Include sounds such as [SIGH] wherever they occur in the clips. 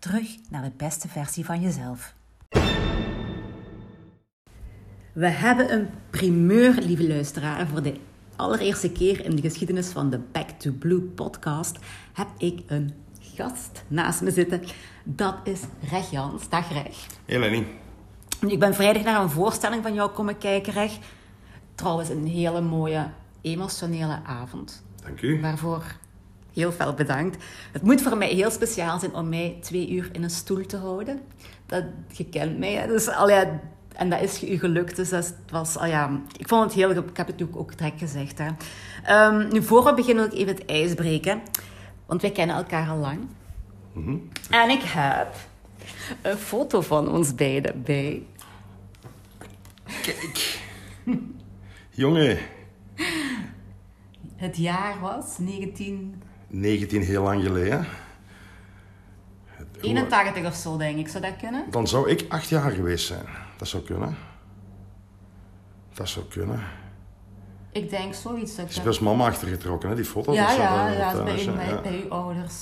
Terug naar de beste versie van jezelf. We hebben een primeur, lieve luisteraar. Voor de allereerste keer in de geschiedenis van de Back to Blue podcast heb ik een gast naast me zitten. Dat is Reg Jans. Dag Reg. Hey Lenny. Ik ben vrijdag naar een voorstelling van jou komen kijken, Reg. Trouwens, een hele mooie, emotionele avond. Dank u. Waarvoor heel veel bedankt. Het moet voor mij heel speciaal zijn om mij twee uur in een stoel te houden. Dat, je kent mij, hè. dus al ja, en dat is u gelukt. Dus dat was, al ja, ik vond het heel, ik heb het natuurlijk ook direct gezegd. Hè. Ehm, nu, voor we beginnen wil ik even het ijs breken. Want wij kennen elkaar al lang. En ik heb een foto van ons beiden bij. Kijk. Jongen, Het jaar was 1981 19 heel lang geleden. of zo, denk ik. Zou dat kunnen? Dan zou ik acht jaar geweest zijn. Dat zou kunnen. Dat zou kunnen. Ik denk zoiets. Dat is best mama achtergetrokken, hè, die foto. Ja, ja, ja, wat, dat is bij, ja. bij uw ouders.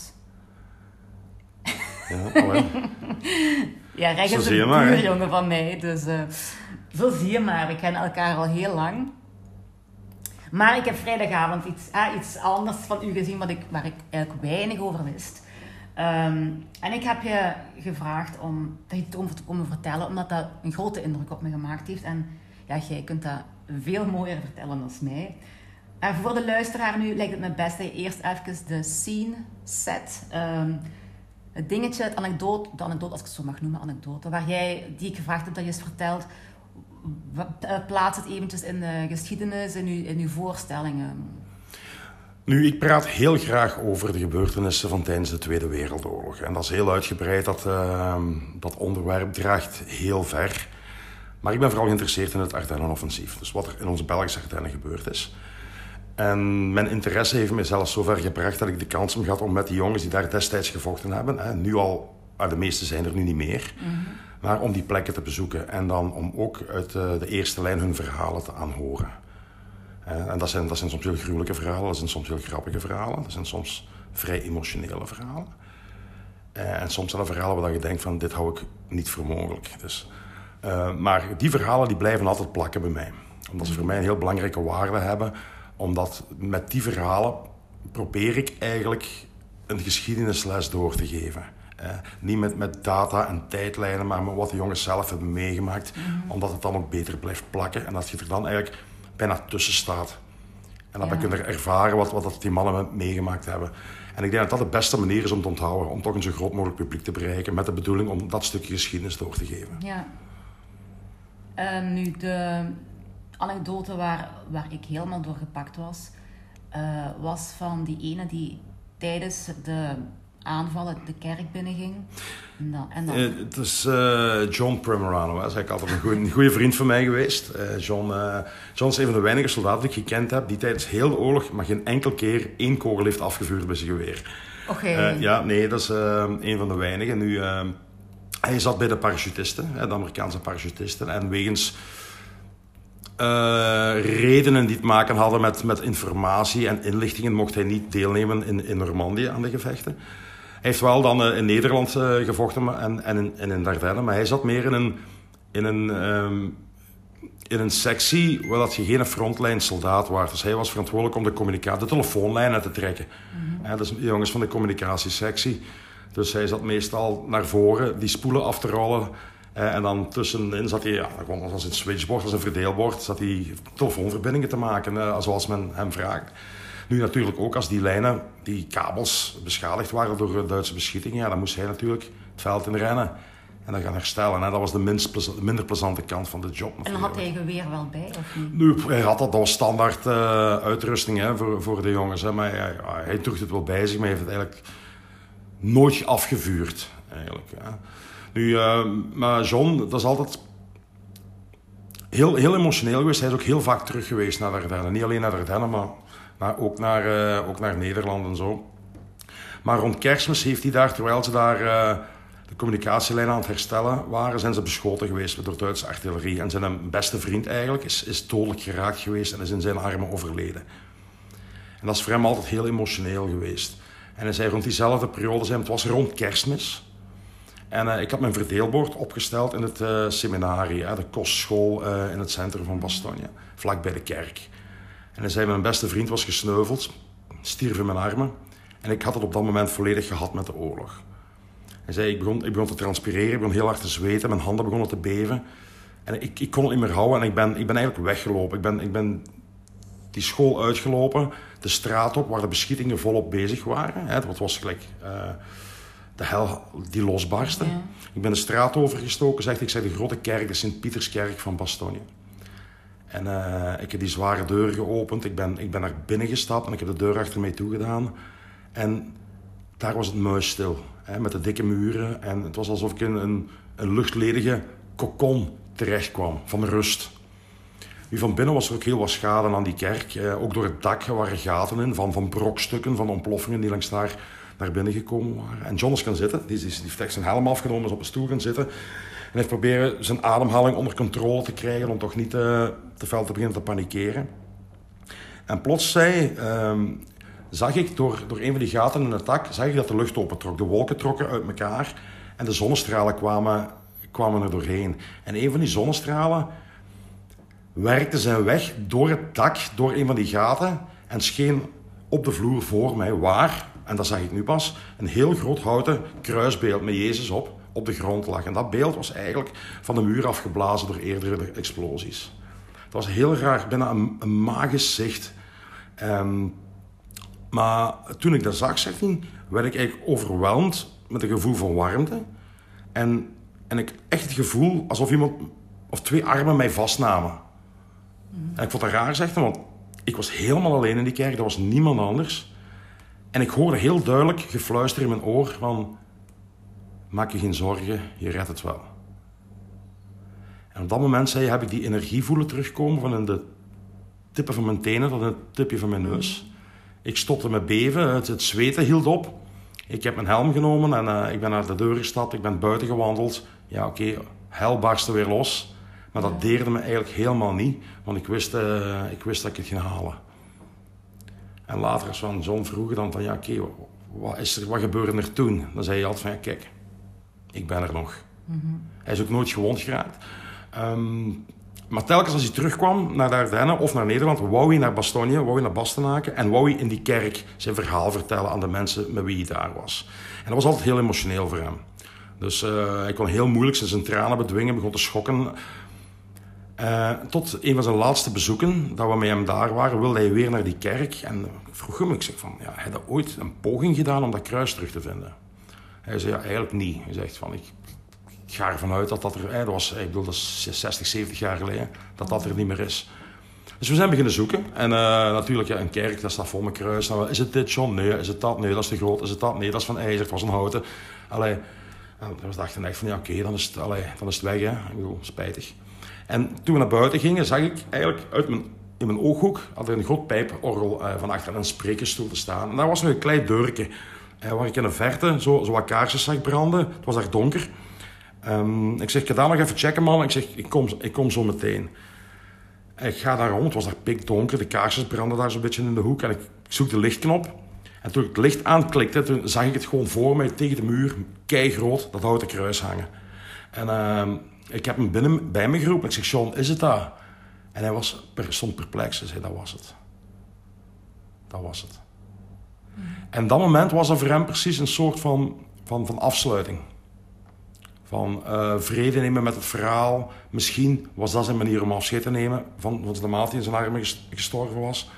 Ja, allee. [LAUGHS] Ja, Reg is een buurjongen van mij, dus eh, zo zie je maar. We kennen elkaar al heel lang. Maar ik heb vrijdagavond iets, ah, iets anders van u gezien wat ik, waar ik eigenlijk weinig over wist. Ehm, en ik heb je gevraagd om dat je het over te komen vertellen, omdat dat een grote indruk op me gemaakt heeft. En ja, jij kunt dat veel mooier vertellen dan mij. En voor de luisteraar nu lijkt het me best dat je eerst even de scene set. Ehm, het dingetje, het anekdote, de anekdote, als ik het zo mag noemen, anekdote, waar jij, die ik gevraagd heb dat je eens vertelt, eh, plaats het eventjes in de geschiedenis, in uw, in uw voorstellingen. Nu, ik praat heel graag over de gebeurtenissen van tijdens de Tweede Wereldoorlog. En dat is heel uitgebreid, dat, eh, dat onderwerp draagt heel ver. Maar ik ben vooral geïnteresseerd in het Ardennenoffensief. Dus wat er in onze Belgische Ardennen gebeurd is. En mijn interesse heeft me zelfs zover gebracht dat ik de kans heb gehad om met die jongens die daar destijds gevochten hebben, hè, nu al, ah, de meeste zijn er nu niet meer, maar om die plekken te bezoeken. En dan om ook uit eh, de eerste lijn hun verhalen te aanhoren. Eh, en dat zijn, dat zijn soms heel gruwelijke verhalen, dat zijn soms heel grappige verhalen, dat zijn soms vrij emotionele verhalen. Eh, en soms zijn er verhalen waar je denkt van dit hou ik niet voor mogelijk. Dus, eh, maar die verhalen die blijven altijd plakken bij mij. Omdat ze voor mij een heel belangrijke waarde hebben. Omdat met die verhalen probeer ik eigenlijk een geschiedenisles door te geven. Eh, niet met, met data en tijdlijnen, maar met wat de jongens zelf hebben meegemaakt. Omdat het dan ook beter blijft plakken. En dat je er dan eigenlijk bijna tussen staat. En dan Ja. kun je ervaren wat, wat dat die mannen meegemaakt hebben. En ik denk dat dat de beste manier is om te onthouden. Om toch een zo groot mogelijk publiek te bereiken. Met de bedoeling om dat stukje geschiedenis door te geven. Ja. En nu, de anekdote waar, waar ik helemaal door gepakt was, eh, was van die ene die tijdens de aanvallen de kerk binnenging. En dan, en dan, Eh, het is eh, John Primerano. hè. Dat is eigenlijk altijd een goede vriend van mij geweest. Eh, John, John is een van de weinige soldaten die ik gekend heb... die tijdens heel de oorlog maar geen enkel keer één kogel heeft afgevuurd bij zijn geweer. Oké. Ja, nee, dat is een van de weinigen. Nu, hij zat bij de parachutisten, de Amerikaanse parachutisten. En wegens redenen die te maken hadden met, met informatie en inlichtingen... mocht hij niet deelnemen in, in Normandië aan de gevechten. Hij heeft wel dan eh, in Nederland eh, gevochten en, en, in, en in Dardenne. Maar hij zat meer in een, in een, ehm, in een sectie waar dat je geen frontline soldaat was. Dus hij was verantwoordelijk om de, communicatie, de telefoonlijnen te trekken. Hè, dus de jongens van de communicatiesectie. Dus hij zat meestal naar voren die spoelen af te rollen. En dan tussenin zat hij, ja, gewoon als een switchboard, als een verdeelbord, zat hij telefoonverbindingen te maken, eh, zoals men hem vraagt. Nu natuurlijk ook als die lijnen, die kabels beschadigd waren door eh, Duitse beschietingen, ja, dan moest hij natuurlijk het veld in rennen en dan gaan herstellen. Hè. Dat was de minst de minder plezante kant van de job. en had hij geweer wel bij, of niet? Nu, hij had dat, dat was standaard eh, uitrusting hè, voor, voor de jongens. Hè. Maar hij, hij droeg het wel bij zich, maar hij heeft het eigenlijk nooit afgevuurd. Eigenlijk, hè. Nu, uh, maar John, dat is altijd heel, heel emotioneel geweest. Hij is ook heel vaak terug geweest naar de Ardennen. Niet alleen naar de Ardennen, maar, maar ook, naar, uh, ook naar Nederland en zo. Maar rond kerstmis heeft hij daar, terwijl ze daar uh, de communicatielijn aan het herstellen waren, zijn ze beschoten geweest door Duitse artillerie. En zijn beste vriend eigenlijk is, is dodelijk geraakt geweest en is in zijn armen overleden. En dat is voor hem altijd heel emotioneel geweest. En hij zei rond diezelfde periode, zei, het was rond kerstmis. En uh, ik had mijn verdeelbord opgesteld in het uh, seminarie, de kostschool in het centrum van Bastogne, vlak bij de kerk. En hij zei, mijn beste vriend was gesneuveld, stierf in mijn armen. En ik had het op dat moment volledig gehad met de oorlog. Hij zei, ik begon, ik begon te transpireren, ik begon heel hard te zweten, mijn handen begonnen te beven. En ik, ik kon het niet meer houden en ik ben, ik ben eigenlijk weggelopen. Ik ben, ik ben die school uitgelopen, de straat op, waar de beschietingen volop bezig waren. Het was gelijk uh, de hel die losbarstte. Ja. Ik ben de straat overgestoken, zegt ik, zei de grote kerk, de Sint-Pieterskerk van Bastogne. En uh, ik heb die zware deur geopend, ik ben, ik ben naar binnen gestapt en ik heb de deur achter mij toegedaan. En daar was het muisstil, hè, met de dikke muren. En het was alsof ik in een, een luchtledige kokon terecht kwam, van rust. Nu, van binnen was er ook heel wat schade aan die kerk. Eh, ook door het dak waren gaten in, van, van brokstukken, van ontploffingen die langs daar naar binnen gekomen waren. En John is gaan zitten, die, die, heeft zijn helm afgenomen, is op een stoel gaan zitten. En heeft proberen zijn ademhaling onder controle te krijgen om toch niet te, veel te beginnen te panikeren. En plots zei, ehm, zag ik door, door een van die gaten in het dak, zag ik dat de lucht opentrok. De wolken trokken uit elkaar en de zonnestralen kwamen, kwamen er doorheen. En een van die zonnestralen werkte zijn weg door het dak, door een van die gaten en scheen op de vloer voor mij waar, en dat zag ik nu pas, een heel groot houten kruisbeeld met Jezus op, op de grond lag. En dat beeld was eigenlijk van de muur afgeblazen door eerdere explosies. Dat was heel raar, bijna een, magisch zicht. Um, maar toen ik dat zag, hij, werd ik eigenlijk overweldigd met een gevoel van warmte. En, en ik echt het gevoel alsof iemand of twee armen mij vastnamen. En ik vond dat raar, hij, want ik was helemaal alleen in die kerk. Er was niemand anders. En ik hoorde heel duidelijk gefluister in mijn oor van... Maak je geen zorgen, je redt het wel. En op dat moment zei je, heb ik die energie voelen terugkomen van in de tippen van mijn tenen tot in het tipje van mijn neus. Ik stopte met beven, het, het zweten hield op. Ik heb mijn helm genomen en uh, ik ben naar de deur gestapt, ik ben buiten gewandeld. Ja, oké, okay, hel barstte weer los. Maar dat deerde me eigenlijk helemaal niet, want ik wist, uh, ik wist dat ik het ging halen. En later als van John vroeg dan van, ja oké, okay, wat, is er, wat gebeurde er toen? Dan zei hij altijd van, ja kijk, ik ben er nog. Mm -hmm. Hij is ook nooit gewond geraakt. Um, maar telkens als hij terugkwam naar de Ardennen of naar Nederland, wou hij naar Bastogne, wou hij naar Bastenaken en wou hij in die kerk zijn verhaal vertellen aan de mensen met wie hij daar was. En dat was altijd heel emotioneel voor hem. Dus uh, hij kon heel moeilijk zijn tranen bedwingen, begon te schokken. Uh, tot een van zijn laatste bezoeken, dat we met hem daar waren, wilde hij weer naar die kerk. En ik vroeg hem, ik zeg van, ja, hij had ooit een poging gedaan om dat kruis terug te vinden? Hij zei, ja, eigenlijk niet. Hij zegt van, ik, ik ga ervan uit dat dat er, dat was, ik bedoel, dat is 60, 70 jaar geleden, dat dat er niet meer is. Dus we zijn beginnen zoeken. En uh, natuurlijk, ja, een kerk, dat staat vol met kruis. Nou, is het dit, John? Nee. Is het dat? Nee, dat is te groot. Is het dat? Nee, dat is van ijzer. Het was een houten. Allee, en we dachten echt van, ja, oké, dan, is het, dan is het weg, hè. Ik bedoel, spijtig. En toen we naar buiten gingen, zag ik eigenlijk uit mijn, in mijn ooghoek, had er een groot pijporgel uh, van achter een sprekersstoel te staan. En daar was nog een klein deurtje, uh, waar ik in de verte zo, zo wat kaarsjes zag branden. Het was daar donker. Um, ik zeg, ik ga daar nog even checken, man. Ik zeg, ik kom, ik kom zo meteen. Ik ga daar rond, het was daar pikdonker. De kaarsjes brandden daar zo'n beetje in de hoek. En ik, ik zoek de lichtknop. En toen ik het licht aanklikte, toen zag ik het gewoon voor mij tegen de muur, keigroot, dat houten kruis hangen. En uh, ik heb hem binnen bij me geroepen. Ik zeg, Sean, is het dat? En hij was, stond perplex. Hij zei, dat was het. Dat was het. Mm. En dat moment was er voor hem precies een soort van, van, van afsluiting. Van uh, vrede nemen met het verhaal. Misschien was dat zijn manier om afscheid te nemen van, van de maat die in zijn armen gestorven was.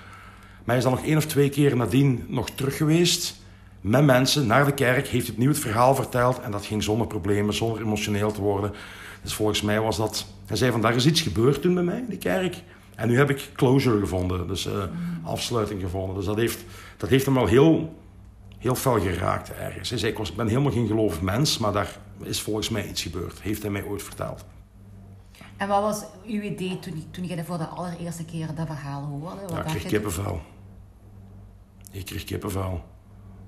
Maar hij is dan nog één of twee keer nadien nog terug geweest. Met mensen naar de kerk. Heeft opnieuw het verhaal verteld. En dat ging zonder problemen, zonder emotioneel te worden. Dus volgens mij was dat... Hij zei van, daar is iets gebeurd toen bij mij in de kerk. En nu heb ik closure gevonden. Dus uh, afsluiting gevonden. Dus dat heeft, dat heeft hem wel heel heel fel geraakt ergens. Hij zei, ik, was, ben helemaal geen gelovig mens, maar daar is volgens mij iets gebeurd. Heeft hij mij ooit verteld. En wat was uw idee toen, toen je voor de allereerste keer dat verhaal hoorde? Wat Ja, ik kreeg kippenvel. Ik kreeg kippenvel.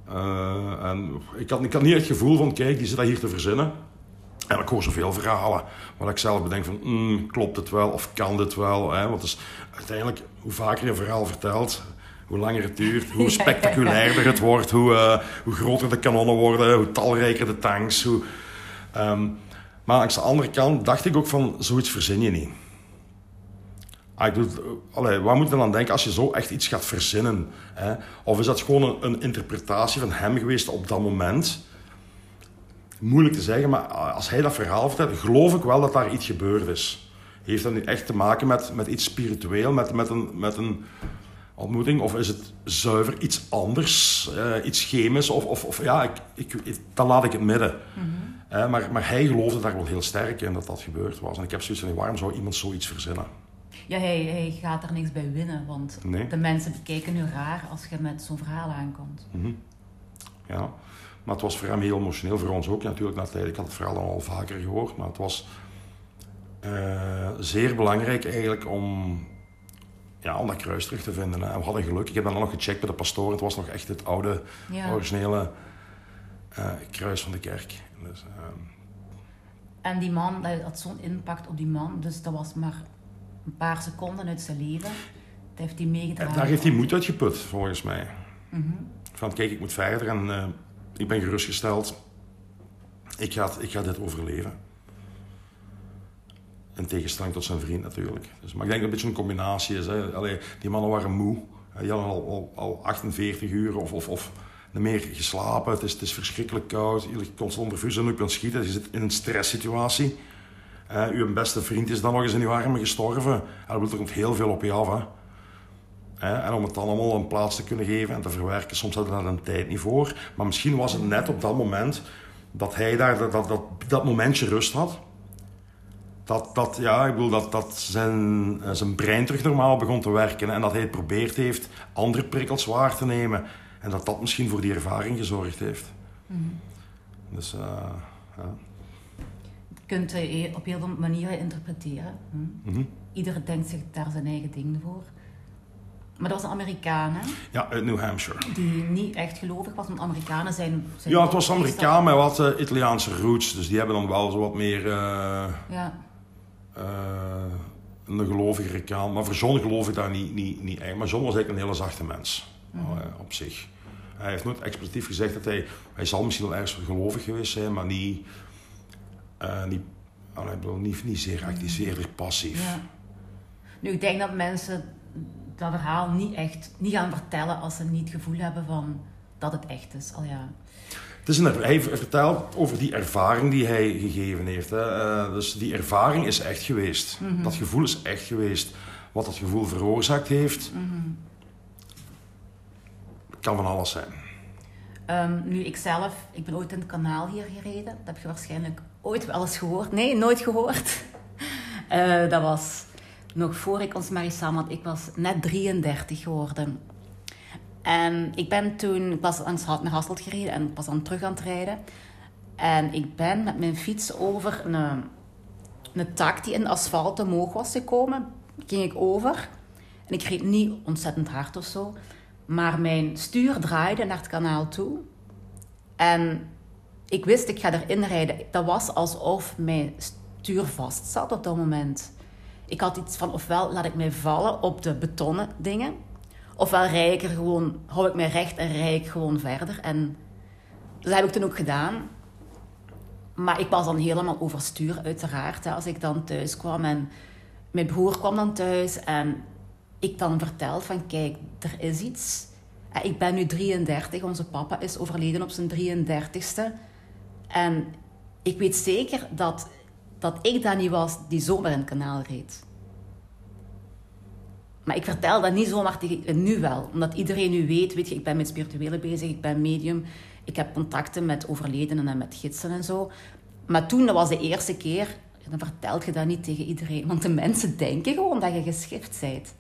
Eh, en ik had, ik had niet het gevoel van, kijk, die zit dat hier te verzinnen. En ik hoor zoveel verhalen, waar ik zelf bedenk van, mm, klopt het wel of kan dit wel? Hè? Want dus, uiteindelijk, hoe vaker je een verhaal vertelt, hoe langer het duurt, hoe [LAUGHS] spectaculairder het wordt, hoe, eh, hoe groter de kanonnen worden, hoe talrijker de tanks. Hoe, ehm, maar langs de andere kant dacht ik ook van, zoiets verzin je niet. Ah, allee, waar moet je dan aan denken als je zo echt iets gaat verzinnen? Hè? Of is dat gewoon een, een interpretatie van hem geweest op dat moment? Moeilijk te zeggen, maar als hij dat verhaal vertelt, geloof ik wel dat daar iets gebeurd is. Heeft dat nu echt te maken met, met iets spiritueel, met, met, een, met een ontmoeting? Of is het zuiver iets anders, eh, iets chemisch? Of, of, of ja, ik, ik, dan laat ik het midden. Maar, maar hij geloofde daar wel heel sterk in dat dat gebeurd was. En ik heb zoiets van, waarom zou iemand zoiets verzinnen? Ja, hij, hij gaat er niks bij winnen, want Nee. de mensen die kijken nu raar als je met zo'n verhaal aankomt. Ja. Maar het was voor hem heel emotioneel, voor ons ook natuurlijk. Na. Ik had het verhaal al vaker gehoord, maar het was eh, zeer belangrijk eigenlijk om, ja, om dat kruis terug te vinden. Hè. We hadden geluk. Ik heb dan nog gecheckt bij de pastoor. Het was nog echt het oude, Ja. originele eh, kruis van de kerk. Dus, ehm, En die man, dat had zo'n impact op die man, dus dat was maar een paar seconden uit zijn leven. Dat heeft hij meegedragen. daar heeft hij moed uitgeput, volgens mij. Mhm. Van kijk, ik moet verder en eh, ik ben gerustgesteld. Ik ga, ik ga dit overleven. In tegenstelling tot zijn vriend natuurlijk. Dus, maar ik denk dat het een beetje een combinatie is. Hè. Allee, die mannen waren moe. Die hadden al, al, al 48 uur of, of, of niet meer geslapen. Het is, het is verschrikkelijk koud. Je ligt constant onder vuur en op het schieten. Je zit in een stresssituatie. Eh uw beste vriend is dan nog eens in uw armen gestorven. En er komt heel veel op je af. Hè. Hè, En om het allemaal een plaats te kunnen geven en te verwerken, soms we daar een tijd niet voor. Maar misschien was het net op dat moment dat hij daar dat, dat, dat, dat momentje rust had. Dat, dat, ja, ik bedoel, dat, dat zijn, eh, zijn brein terug normaal begon te werken. En dat hij het probeerd heeft andere prikkels waar te nemen. En dat dat misschien voor die ervaring gezorgd heeft. Dus, eh, ja. Je kunt het op heel veel manieren interpreteren. Hm. Iedereen denkt zich daar zijn eigen ding voor. Maar dat was een Amerikaan, hè? ja, uit New Hampshire. Die niet echt gelovig was, want Amerikanen zijn... zijn Ja, het was Amerikaan met wat eh, Italiaanse roots. Dus die hebben dan wel zo wat meer... eh, Ja, eh, een gelovigere kant. Maar voor John geloof ik daar niet, niet, niet echt. Maar John was eigenlijk een hele zachte mens. Eh, op zich. Hij heeft nooit expliciet gezegd dat hij... Hij zal misschien wel ergens gelovig geweest zijn, maar niet... eh, niet, ik bedoel, niet, niet zeer actief, zeer passief. ja. Nu, ik denk dat mensen dat verhaal niet echt niet gaan vertellen als ze niet het gevoel hebben van dat het echt is. Al ja. Het is een, hij vertelt over die ervaring die hij gegeven heeft. Hè. Eh, dus die ervaring is echt geweest. Dat gevoel is echt geweest. Wat dat gevoel veroorzaakt heeft, kan van alles zijn. Ehm, nu, ikzelf, ik ben ooit in het kanaal hier gereden. Dat heb je waarschijnlijk ooit wel eens gehoord. Nee, nooit gehoord. [LAUGHS] Eh, dat was nog voor ik ons Marie samen had. Ik was net 33 geworden. En ik ben toen, ik was naar Hasselt gereden en ik was dan terug aan het rijden. En ik ben met mijn fiets over een, een tak die in asfalt omhoog was gekomen. Ging ik over. En ik reed niet ontzettend hard of zo. Maar mijn stuur draaide naar het kanaal toe. En ik wist, ik ga erin rijden. Dat was alsof mijn stuur vast zat op dat moment. Ik had iets van, ofwel laat ik mij vallen op de betonnen dingen. Ofwel rij ik er gewoon, hou ik mij recht en rij ik gewoon verder. En dat heb ik toen ook gedaan. Maar ik was dan helemaal overstuur, uiteraard. Als ik dan thuis kwam en mijn broer kwam dan thuis en ik dan vertel van kijk, er is iets. Eh, Ik ben nu 33, onze papa is overleden op zijn 33ste. En ik weet zeker dat, dat ik dat niet was die zomaar in het kanaal reed. Maar ik vertel dat niet zomaar tegen nu wel. Omdat iedereen nu weet, weet je, ik ben met spirituele bezig, ik ben medium. Ik heb contacten met overledenen en met gidsen en zo. Maar toen, dat was de eerste keer, dan vertel je dat niet tegen iedereen. Want de mensen denken gewoon dat je geschift bent.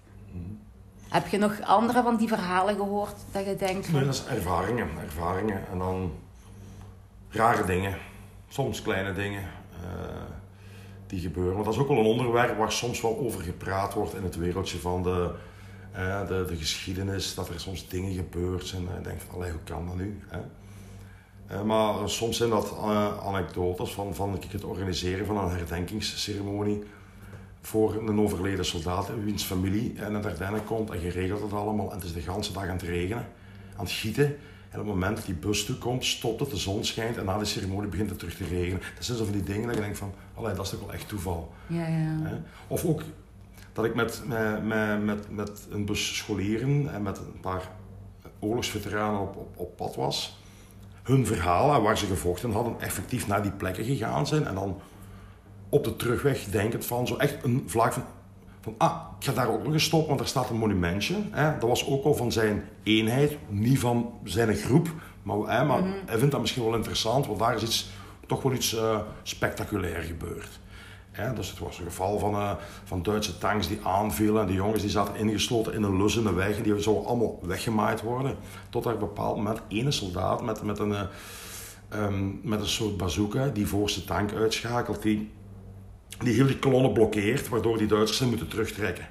Heb je nog andere van die verhalen gehoord dat je denkt. Nee, dat is ervaringen, ervaringen. En dan rare dingen. Soms kleine dingen eh, die gebeuren. Want dat is ook wel een onderwerp waar soms wel over gepraat wordt in het wereldje van de, eh, de, de, geschiedenis. Dat er soms dingen gebeurd zijn. En je denkt van, hoe kan dat nu? Hè? Eh, maar soms zijn dat anekdotes van, van het organiseren van een herdenkingsceremonie voor een overleden soldaat, wiens familie en het Ardennen komt en geregeld het allemaal. En het is de hele dag aan het regenen, aan het gieten. En op het moment dat die bus toe komt, stopt het, de zon schijnt en na de ceremonie begint het terug te regenen. Dat zijn zo van die dingen dat je denkt van, allee, dat is toch wel echt toeval. Ja, ja. Of ook dat ik met, met, met, met een bus scholieren en met een paar oorlogsveteranen op, op, op pad was. Hun verhalen, waar ze gevochten hadden, effectief naar die plekken gegaan zijn. En dan op de terugweg denkend van zo echt een vlak van, van ah, ik ga daar ook nog eens stoppen, want er staat een monumentje. Hè. Dat was ook al van zijn eenheid, niet van zijn groep. Maar, hè, maar mhm. hij vindt dat misschien wel interessant, want daar is iets, toch wel iets uh, spectaculair gebeurd. Hè. Dus het was een geval van, uh, van Duitse tanks die aanvielen en die jongens die zaten ingesloten in een lus in de weg en die zouden allemaal weggemaaid worden. Tot er een bepaald moment ene soldaat met, met, een, uh, um, met een soort bazooka die voorste tank uitschakelt, die die heel die kolonne blokkeert, waardoor die Duitsers moeten terugtrekken.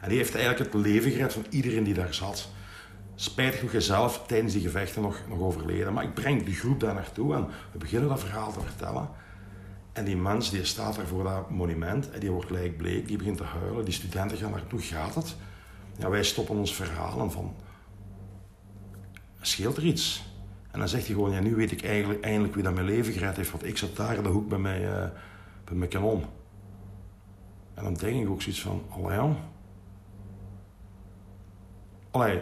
En die heeft eigenlijk het leven gered van iedereen die daar zat. Spijtig genoeg zelf tijdens die gevechten nog, nog overleden. Maar ik breng die groep daar naartoe en we beginnen dat verhaal te vertellen. En die mens die staat daar voor dat monument en die wordt gelijk bleek, die begint te huilen. Die studenten gaan naartoe, gaat het? Ja, wij stoppen ons verhaal en van, scheelt er iets? En dan zegt hij gewoon, ja, nu weet ik eigenlijk, eindelijk wie dat mijn leven gered heeft, want ik zat daar in de hoek bij, mij, uh, bij mijn kanon. En dan denk ik ook zoiets van, allee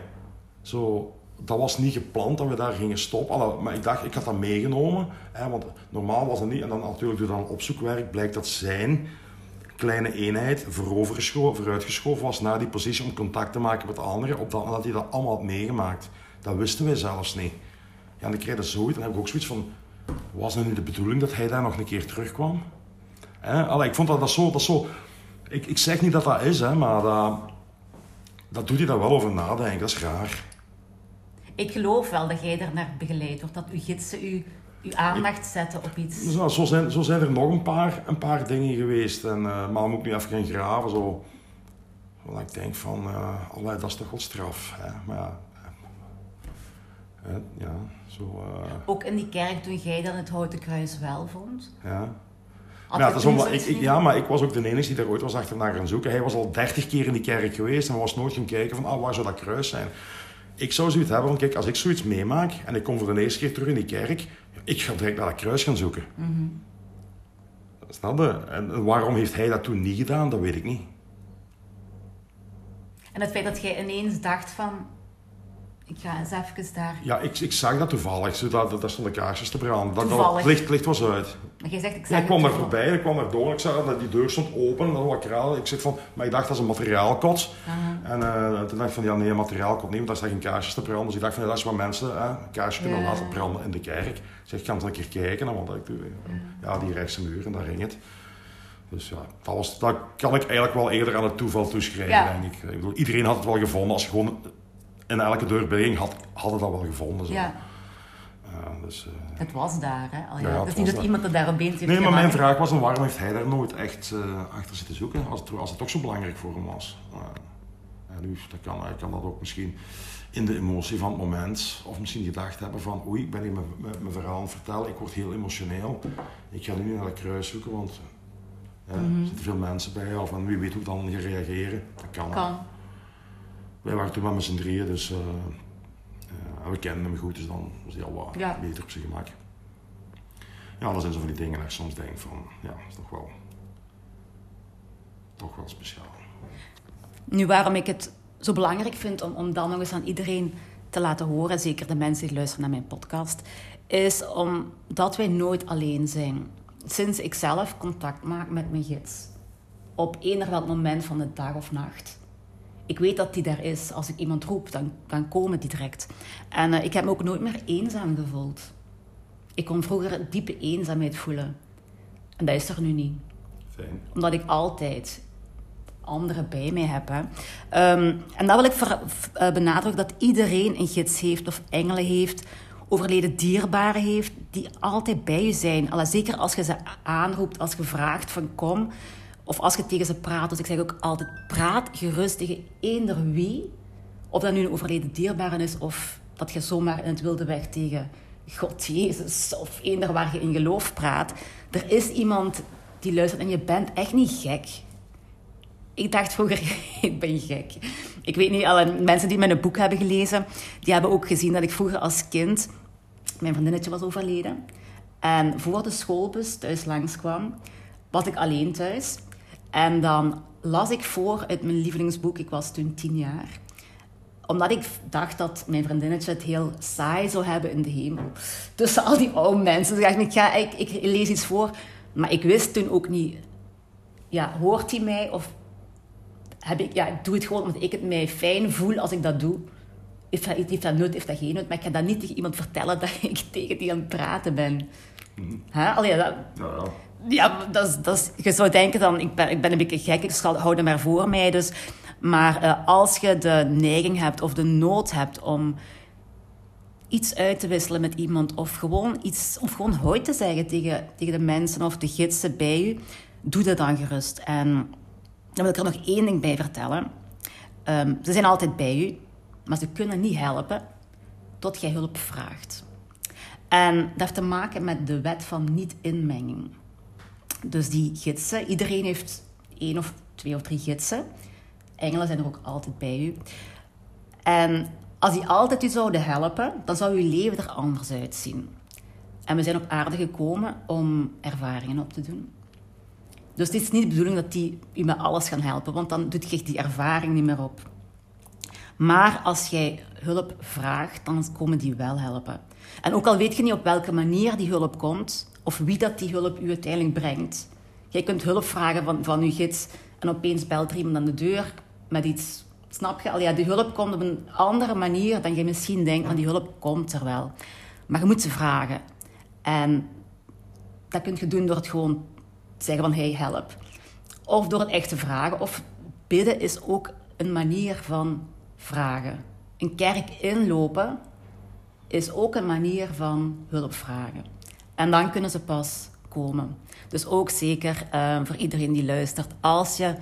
zo, dat was niet gepland dat we daar gingen stoppen. Maar ik dacht, ik had dat meegenomen. Hè, want normaal was het niet. En dan natuurlijk door dan opzoekwerk blijkt dat zijn kleine eenheid vooruitgeschoven was naar die positie om contact te maken met de anderen. Op dat, dat hij dat allemaal had meegemaakt. Dat wisten wij zelfs niet. Ja, en ik kreeg dat zoiets. Dan heb ik ook zoiets van, was het nu de bedoeling dat hij daar nog een keer terugkwam? Hè? Allee, ik vond dat, dat zo... Dat zo ik, ik zeg niet dat dat is, hè, maar dat, dat doet hij daar wel over nadenken. Dat is raar. Ik geloof wel dat jij er naar begeleid wordt. Dat uw gidsen u, uw aandacht zetten op iets. Zo, zo, zijn, zo zijn er nog een paar, een paar dingen geweest. En, uh, maar moet ik nu even gaan graven. Zo. Want ik denk van, uh, dat is toch wel straf. Hè? Maar ja, uh, ja zo, Ook in die kerk toen jij dan het Houten Kruis wel vond? Ja. Ja, dat is omdat, ik, ik, ja, maar ik was ook de enige die daar ooit was achterna gaan zoeken. Hij was al dertig keer in die kerk geweest en was nooit gaan kijken van, ah, waar zou dat kruis zijn? Ik zou zoiets hebben van, kijk, als ik zoiets meemaak en ik kom voor de eerste keer terug in die kerk, ik ga direct naar dat kruis gaan zoeken. Mm -hmm. Snap je? En waarom heeft hij dat toen niet gedaan, dat weet ik niet. En het feit dat jij ineens dacht van, ik ga eens even daar. Ja, ik, ik zag dat toevallig. Zo, dat, dat stonden kaarsjes te branden. Dat, dat, het, licht, licht was uit. Maar je zegt, ik zag Ik kwam daar voorbij, ik kwam daar door. Ik zag dat die deur stond open. Dat was kraal. Ik zeg van, maar ik dacht dat is een materiaalkot. En uh, toen dacht ik van, ja nee, een materiaalkot niet, want daar staan geen kaarsjes te branden. Dus ik dacht van, ja, dat is wat mensen hè, een kaarsje kunnen laten branden in de kerk. Ik zeg, ik ga eens een keer kijken. Want ik, ja, die rechtse muur en daar ging het. Dus ja, dat, was, dat kan ik eigenlijk wel eerder aan het toeval toeschrijven, denk ik. ik bedoel, iedereen had het wel gevonden als je gewoon in elke deurbegin had, hadden dat wel gevonden. Zo. Ja. Uh, dus, uh, het was daar, hè? Al, ja. ja het is niet dat daar. iemand er daar opeens heeft Nee, maar mijn vraag was dan waarom heeft hij daar nooit echt uh, achter zitten zoeken, als het, als het toch zo belangrijk voor hem was. en nu, dat kan, hij kan dat ook misschien in de emotie van het moment, of misschien gedacht hebben van oei, ik ben hier mijn verhaal aan het vertellen, ik word heel emotioneel, ik ga nu naar het kruis zoeken, want mm -hmm. er zitten veel mensen bij, of en wie weet hoe dan ga reageren. Dat kan. kan. Wij waren toen maar met z'n drieën, dus uh, uh, we kenden hem goed, dus dan was hij al wat ja. beter op zijn gemak. Ja, dat zijn zo van die dingen dat ik soms denk van, ja, dat is toch wel, toch wel speciaal. Nu, waarom ik het zo belangrijk vind om, om dan nog eens aan iedereen te laten horen, zeker de mensen die luisteren naar mijn podcast, is omdat wij nooit alleen zijn. Sinds ik zelf contact maak met mijn gids, op eender welk moment van de dag of nacht, ik weet dat die daar is. Als ik iemand roep, dan, dan komen die direct. En uh, ik heb me ook nooit meer eenzaam gevoeld. Ik kon vroeger diepe eenzaamheid voelen. En dat is er nu niet. Fijn. Omdat ik altijd anderen bij mij heb. Hè. Ehm, en dan wil ik ver, uh, benadrukken dat iedereen een gids heeft of engelen heeft, overleden dierbaren heeft, die altijd bij je zijn. Alla, zeker als je ze aanroept, als je vraagt van kom, of als je tegen ze praat. Dus ik zeg ook altijd, praat gerust tegen eender wie, of dat nu een overleden dierbare is, of dat je zomaar in het wilde weg tegen God, Jezus, of eender waar je in geloof praat. Er is iemand die luistert en je bent echt niet gek. Ik dacht vroeger, [LAUGHS] ik ben gek. Ik weet niet, alle mensen die mijn boek hebben gelezen, die hebben ook gezien dat ik vroeger als kind, mijn vriendinnetje was overleden. En voor de schoolbus thuis langskwam, was ik alleen thuis. En dan las ik voor uit mijn lievelingsboek, ik was toen tien jaar. Omdat ik dacht dat mijn vriendinnetje het heel saai zou hebben in de hemel. Tussen al die oude mensen. Dus ik dacht, ik, ga, ik, ik lees iets voor. Maar ik wist toen ook niet, ja, hoort hij mij of heb ik, ja, ik doe het gewoon omdat ik het mij fijn voel als ik dat doe. Heeft dat, heeft dat nut, heeft dat geen nut. Maar ik ga dat niet tegen iemand vertellen dat ik [LAUGHS] tegen die aan het praten ben. Mm Allee, dat, ja, ja. Dat is, dat is, je zou denken dan, ik ben, ik ben een beetje gek, ik hou het maar voor mij. Dus. Maar uh, als je de neiging hebt of de nood hebt om iets uit te wisselen met iemand of gewoon iets, of gewoon hoi te zeggen tegen, tegen de mensen of de gidsen bij je, doe dat dan gerust. En dan wil ik er nog één ding bij vertellen. Um, ze zijn altijd bij u, maar ze kunnen niet helpen tot jij hulp vraagt. En dat heeft te maken met de wet van niet-inmenging. Dus die gidsen, iedereen heeft één of twee of drie gidsen. Engelen zijn er ook altijd bij u. En als die altijd u zouden helpen, dan zou uw leven er anders uitzien. En we zijn op aarde gekomen om ervaringen op te doen. Dus het is niet de bedoeling dat die u met alles gaan helpen, want dan doet je die ervaring niet meer op. Maar als jij hulp vraagt, dan komen die wel helpen. En ook al weet je niet op welke manier die hulp komt, of wie dat die hulp u uiteindelijk brengt. Jij kunt hulp vragen van, van uw gids en opeens belt iemand aan de deur met iets. Snap je? Al ja, die hulp komt op een andere manier dan je misschien denkt, want die hulp komt er wel. Maar je moet ze vragen. En dat kun je doen door het gewoon zeggen van hey, help. Of door het echt te vragen. Of bidden is ook een manier van vragen. Een kerk inlopen is ook een manier van hulp vragen. En dan kunnen ze pas komen. Dus ook zeker uh, voor iedereen die luistert, als je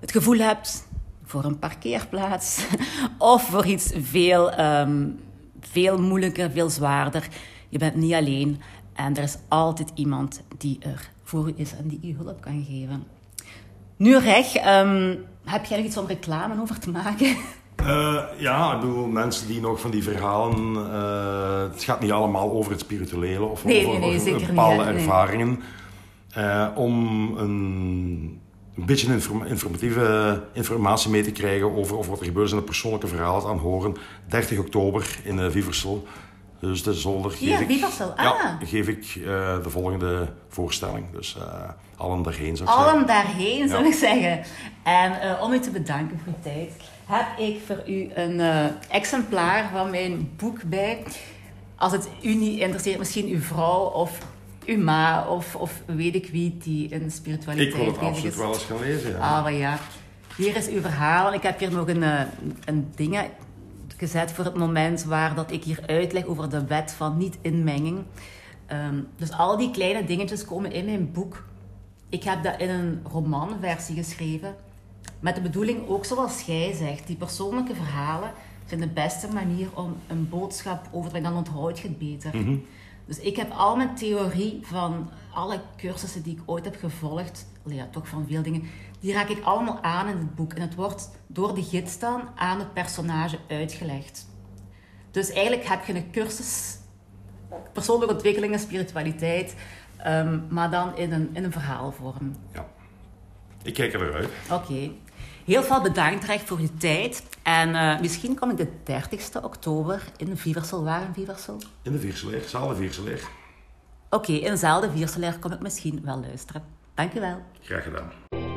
het gevoel hebt voor een parkeerplaats [LAUGHS] of voor iets veel, um, veel moeilijker, veel zwaarder, je bent niet alleen en er is altijd iemand die er voor u is en die u hulp kan geven. Nu, Reg, um, heb jij nog iets om reclame over te maken? [LAUGHS] Uh, ja, ik bedoel, mensen die nog van die verhalen... Uh, het gaat niet allemaal over het spirituele of nee, over, nee, nee, over bepaalde ervaringen. Uh, om een, een beetje inform informatieve informatie mee te krijgen over, over wat er gebeurt in de persoonlijke verhalen aan horen. 30 oktober in Viversel. Dus de zolder geef ja, ik, ah. ja, geef ik uh, de volgende voorstelling. Dus allen daarheen zou ik allen zeggen. daarheen zou ik zeggen. En om u te bedanken voor uw tijd, heb ik voor u een exemplaar van mijn boek bij. Als het u niet interesseert, misschien uw vrouw of uw ma of, of weet ik wie die in spiritualiteit Ik wil het absoluut wel eens gaan lezen. Ja. Ah, ja. Hier is uw verhaal. Ik heb hier nog een, een ding gezet voor het moment waar dat ik hier uitleg over de wet van niet-inmenging. Um, dus al die kleine dingetjes komen in mijn boek. Ik heb dat in een romanversie geschreven. Met de bedoeling, ook zoals jij zegt, die persoonlijke verhalen zijn de beste manier om een boodschap over te brengen. Dan onthoud je het beter. Mhm. Dus ik heb al mijn theorie van alle cursussen die ik ooit heb gevolgd, ja, toch van veel dingen, die raak ik allemaal aan in het boek. En het wordt door de gids dan aan het personage uitgelegd. Dus eigenlijk heb je een cursus persoonlijke ontwikkeling en spiritualiteit, um, maar dan in een, in een verhaalvorm. Ja, ik kijk er uit. Oké. Heel veel bedankt, Recht, voor je tijd. En uh, misschien kom ik de 30 oktober in Viersel. Waar in Viersel? In de Vierseleer, Zaalde Vierseleer. Oké, okay, in dezelfde Vierseleer kom ik misschien wel luisteren. Dank je wel. Graag gedaan.